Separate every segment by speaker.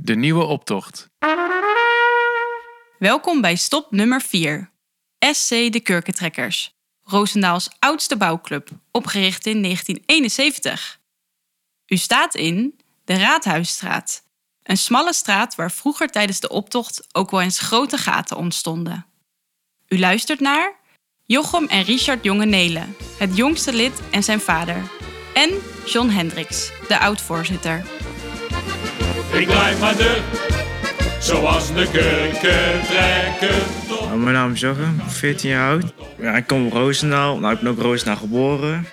Speaker 1: De nieuwe optocht.
Speaker 2: Welkom bij stop nummer 4. SC de Kurkentrekkers. Roosendaals oudste bouwclub, opgericht in 1971. U staat in de Raadhuisstraat. Een smalle straat waar vroeger tijdens de optocht ook wel eens grote gaten ontstonden. U luistert naar Jochem en Richard Jonge-Nelen, het jongste lid en zijn vader. En John Hendricks, de oud-voorzitter.
Speaker 3: Ik blijf maar de, zoals de kurkentrekker.
Speaker 4: Nou, mijn naam is Jochem, 14 jaar oud. Ja, ik kom op Roosendaal. Nou, ik ben op Roosendaal geboren.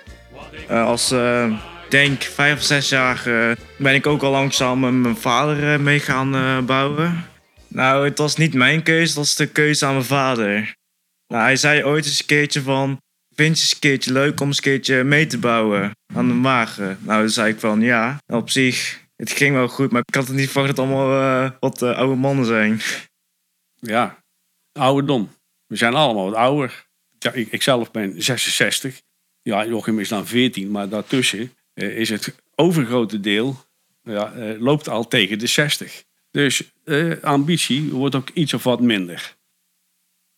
Speaker 4: Eh, als, eh, denk, vijf of zes jaar eh, ben ik ook al langzaam met mijn vader mee gaan bouwen. Nou, het was niet mijn keuze, het was de keuze aan mijn vader. Nou, hij zei ooit eens een keertje van... Vind je een keertje leuk om een keertje mee te bouwen aan de wagen? Nou, toen zei ik van ja, op zich, het ging wel goed, maar ik had het niet verwacht dat het allemaal eh, wat eh, oude mannen zijn.
Speaker 5: Ja, ouderdom. We zijn allemaal wat ouder. Ja, ik, zelf ben 66. Ja, Jochem is dan 14, maar daartussen eh, is het overgrote deel ja, loopt al tegen de 60. Dus ambitie wordt ook iets of wat minder.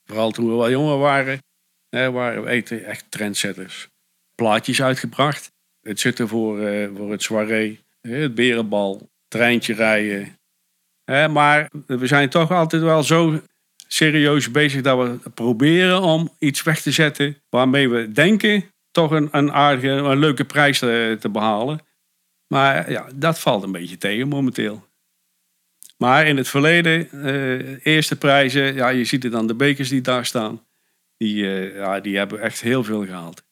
Speaker 5: Vooral toen we wel jonger waren, waren we echt, trendsetters. Plaatjes uitgebracht. Het zitten voor, voor het soirée, het berenbal, treintje rijden. Maar we zijn toch altijd wel zo serieus bezig dat we proberen om iets weg te zetten waarmee we denken toch een, een aardige, een leuke prijs te, behalen. Maar ja, dat valt een beetje tegen momenteel. Maar in het verleden, eh, eerste prijzen, ja, je ziet het aan de bekers die daar staan. Die, eh, ja, die hebben echt heel veel gehaald.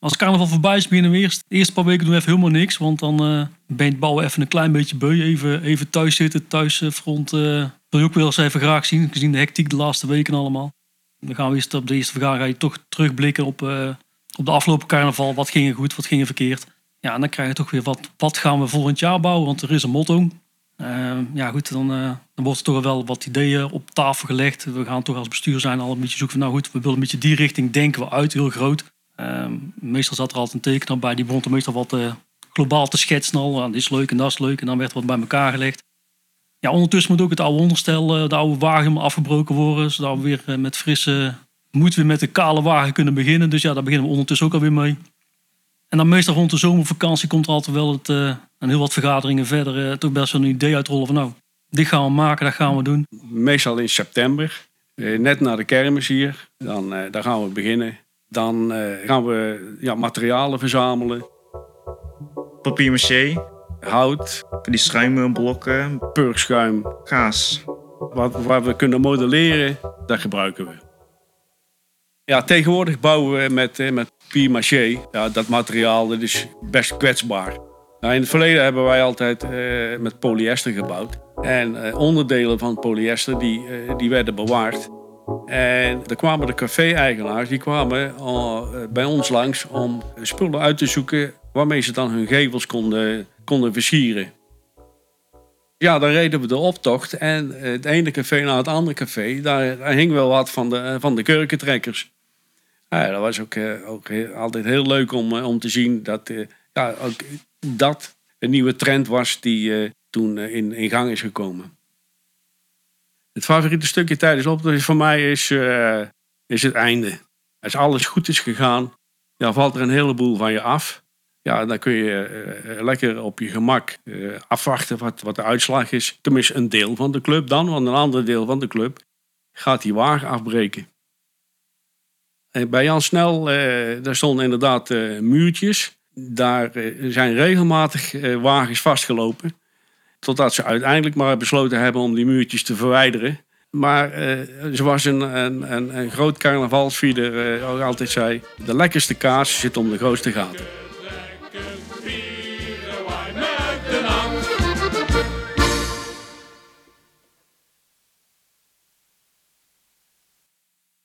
Speaker 6: Als carnaval voorbij is, beginnen we eerst. De eerste paar weken doen we even helemaal niks. Want dan eh, ben je het bouwen even een klein beetje beu. Even, even thuis zitten, thuisfront. eh wil je ook wel eens even graag zien. Gezien de hectiek de laatste weken allemaal. Dan gaan we eerst op de eerste vergadering toch terugblikken op, eh, op de afgelopen carnaval. Wat ging er goed, wat ging er verkeerd. Ja, en dan krijg je toch weer wat, wat gaan we volgend jaar bouwen. Want er is een motto. Eh, ja goed, dan, eh, dan wordt er toch wel wat ideeën op tafel gelegd. We gaan toch als bestuur zijn al een beetje zoeken van... nou goed, we willen een beetje die richting denken we uit, heel groot. Ehm, meestal zat er altijd een tekenaar bij. Die begon meestal wat eh, globaal te schetsen al. Dit is leuk en dat is leuk. En dan werd wat bij elkaar gelegd. Ja, ondertussen moet ook het oude onderstel, eh, de oude wagen afgebroken worden. Zodat we weer eh, met frisse moed weer met de kale wagen kunnen beginnen. Dus ja, daar beginnen we ondertussen ook alweer mee. En dan meestal rond de zomervakantie komt er altijd wel het, en heel wat vergaderingen verder. toch best wel een idee uitrollen van nou, dit gaan we maken, dat gaan we doen.
Speaker 5: Meestal in september, net na de kermis hier. Dan, dan gaan we beginnen. Dan eh, gaan we ja, materialen verzamelen.
Speaker 4: Papier maché,
Speaker 5: Hout,
Speaker 4: die schuimblokken,
Speaker 5: purkschuim,
Speaker 4: gaas.
Speaker 5: wat, waar we kunnen modelleren, dat gebruiken we. Ja, tegenwoordig bouwen we met, eh, met papier maché. Ja, dat materiaal dat is best kwetsbaar. Nou, in het verleden hebben wij altijd eh, met polyester gebouwd. En onderdelen van polyester die, die werden bewaard. En er kwamen de café-eigenaars die kwamen eh, bij ons langs om spullen uit te zoeken waarmee ze dan hun gevels konden, konden versieren. Ja, dan reden we de optocht en eh, het ene café na het andere café, daar, hing wel wat van de, eh, van de kurkentrekkers. Ja, dat was ook, ook altijd heel leuk om, om te zien dat ja, ook dat een nieuwe trend was die toen in, in gang is gekomen. Het favoriete stukje tijdens de optocht voor mij is, eh, is het einde. Als alles goed is gegaan, ja, valt er een heleboel van je af. Ja, dan kun je eh, lekker op je gemak eh, afwachten wat, wat de uitslag is. Tenminste, een deel van de club dan, want een ander deel van de club gaat die wagen afbreken. En bij Jan Snel, eh, daar stonden inderdaad eh, muurtjes. Daar eh, zijn regelmatig eh, wagens vastgelopen. Totdat ze uiteindelijk maar besloten hebben om die muurtjes te verwijderen. Maar eh, zoals een, een, een, een groot carnavalsvierder ook altijd zei... de lekkerste kaas zit om de grootste gaten.